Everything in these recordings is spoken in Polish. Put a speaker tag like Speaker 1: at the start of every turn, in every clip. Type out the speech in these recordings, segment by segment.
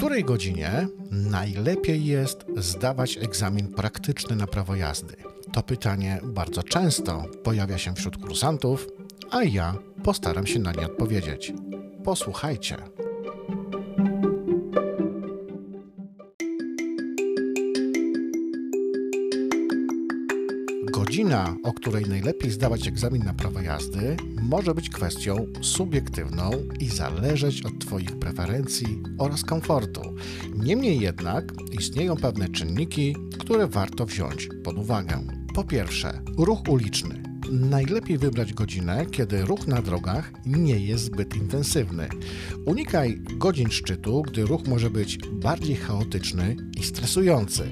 Speaker 1: której godzinie najlepiej jest zdawać egzamin praktyczny na prawo jazdy? To pytanie bardzo często pojawia się wśród kursantów, a ja postaram się na nie odpowiedzieć. Posłuchajcie. Godzina, o której najlepiej zdawać egzamin na prawo jazdy, może być kwestią subiektywną i zależeć od Twoich preferencji oraz komfortu. Niemniej jednak istnieją pewne czynniki, które warto wziąć pod uwagę. Po pierwsze, ruch uliczny. Najlepiej wybrać godzinę, kiedy ruch na drogach nie jest zbyt intensywny. Unikaj godzin szczytu, gdy ruch może być bardziej chaotyczny i stresujący.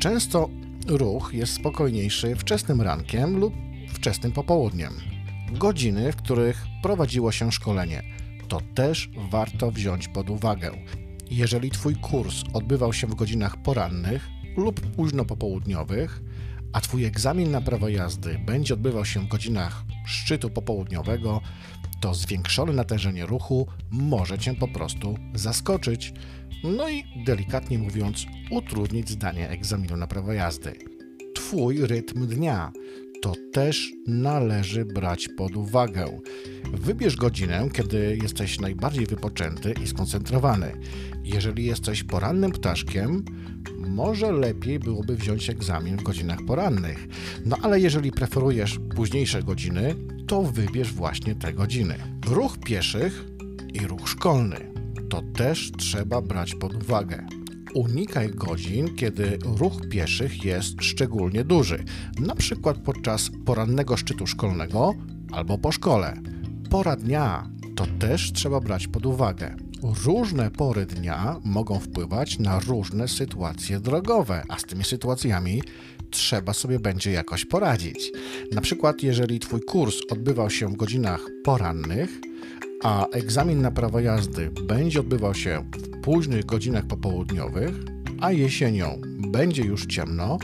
Speaker 1: Często ruch jest spokojniejszy wczesnym rankiem lub wczesnym popołudniem. Godziny, w których prowadziło się szkolenie, to też warto wziąć pod uwagę. Jeżeli Twój kurs odbywał się w godzinach porannych lub późno popołudniowych, a Twój egzamin na prawo jazdy będzie odbywał się w godzinach szczytu popołudniowego, to zwiększone natężenie ruchu może Cię po prostu zaskoczyć, no i delikatnie mówiąc, utrudnić zdanie egzaminu na prawo jazdy. Twój rytm dnia to też należy brać pod uwagę. Wybierz godzinę, kiedy jesteś najbardziej wypoczęty i skoncentrowany. Jeżeli jesteś porannym ptaszkiem, może lepiej byłoby wziąć egzamin w godzinach porannych. No ale jeżeli preferujesz późniejsze godziny, to wybierz właśnie te godziny. Ruch pieszych i ruch szkolny to też trzeba brać pod uwagę. Unikaj godzin, kiedy ruch pieszych jest szczególnie duży, na przykład podczas porannego szczytu szkolnego albo po szkole. Pora dnia to też trzeba brać pod uwagę. Różne pory dnia mogą wpływać na różne sytuacje drogowe, a z tymi sytuacjami trzeba sobie będzie jakoś poradzić. Na przykład, jeżeli Twój kurs odbywał się w godzinach porannych, a egzamin na prawo jazdy będzie odbywał się w późnych godzinach popołudniowych, a jesienią będzie już ciemno,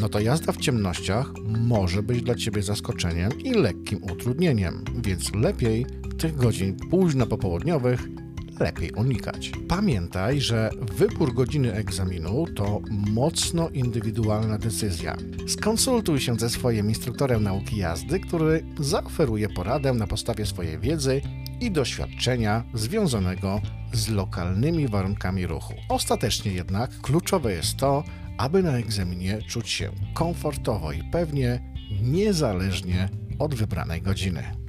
Speaker 1: no to jazda w ciemnościach może być dla Ciebie zaskoczeniem i lekkim utrudnieniem, więc lepiej tych godzin późno popołudniowych lepiej unikać. Pamiętaj, że wybór godziny egzaminu to mocno indywidualna decyzja. Skonsultuj się ze swoim instruktorem nauki jazdy, który zaoferuje poradę na podstawie swojej wiedzy i doświadczenia związanego z lokalnymi warunkami ruchu. Ostatecznie jednak kluczowe jest to, aby na egzaminie czuć się komfortowo i pewnie, niezależnie od wybranej godziny.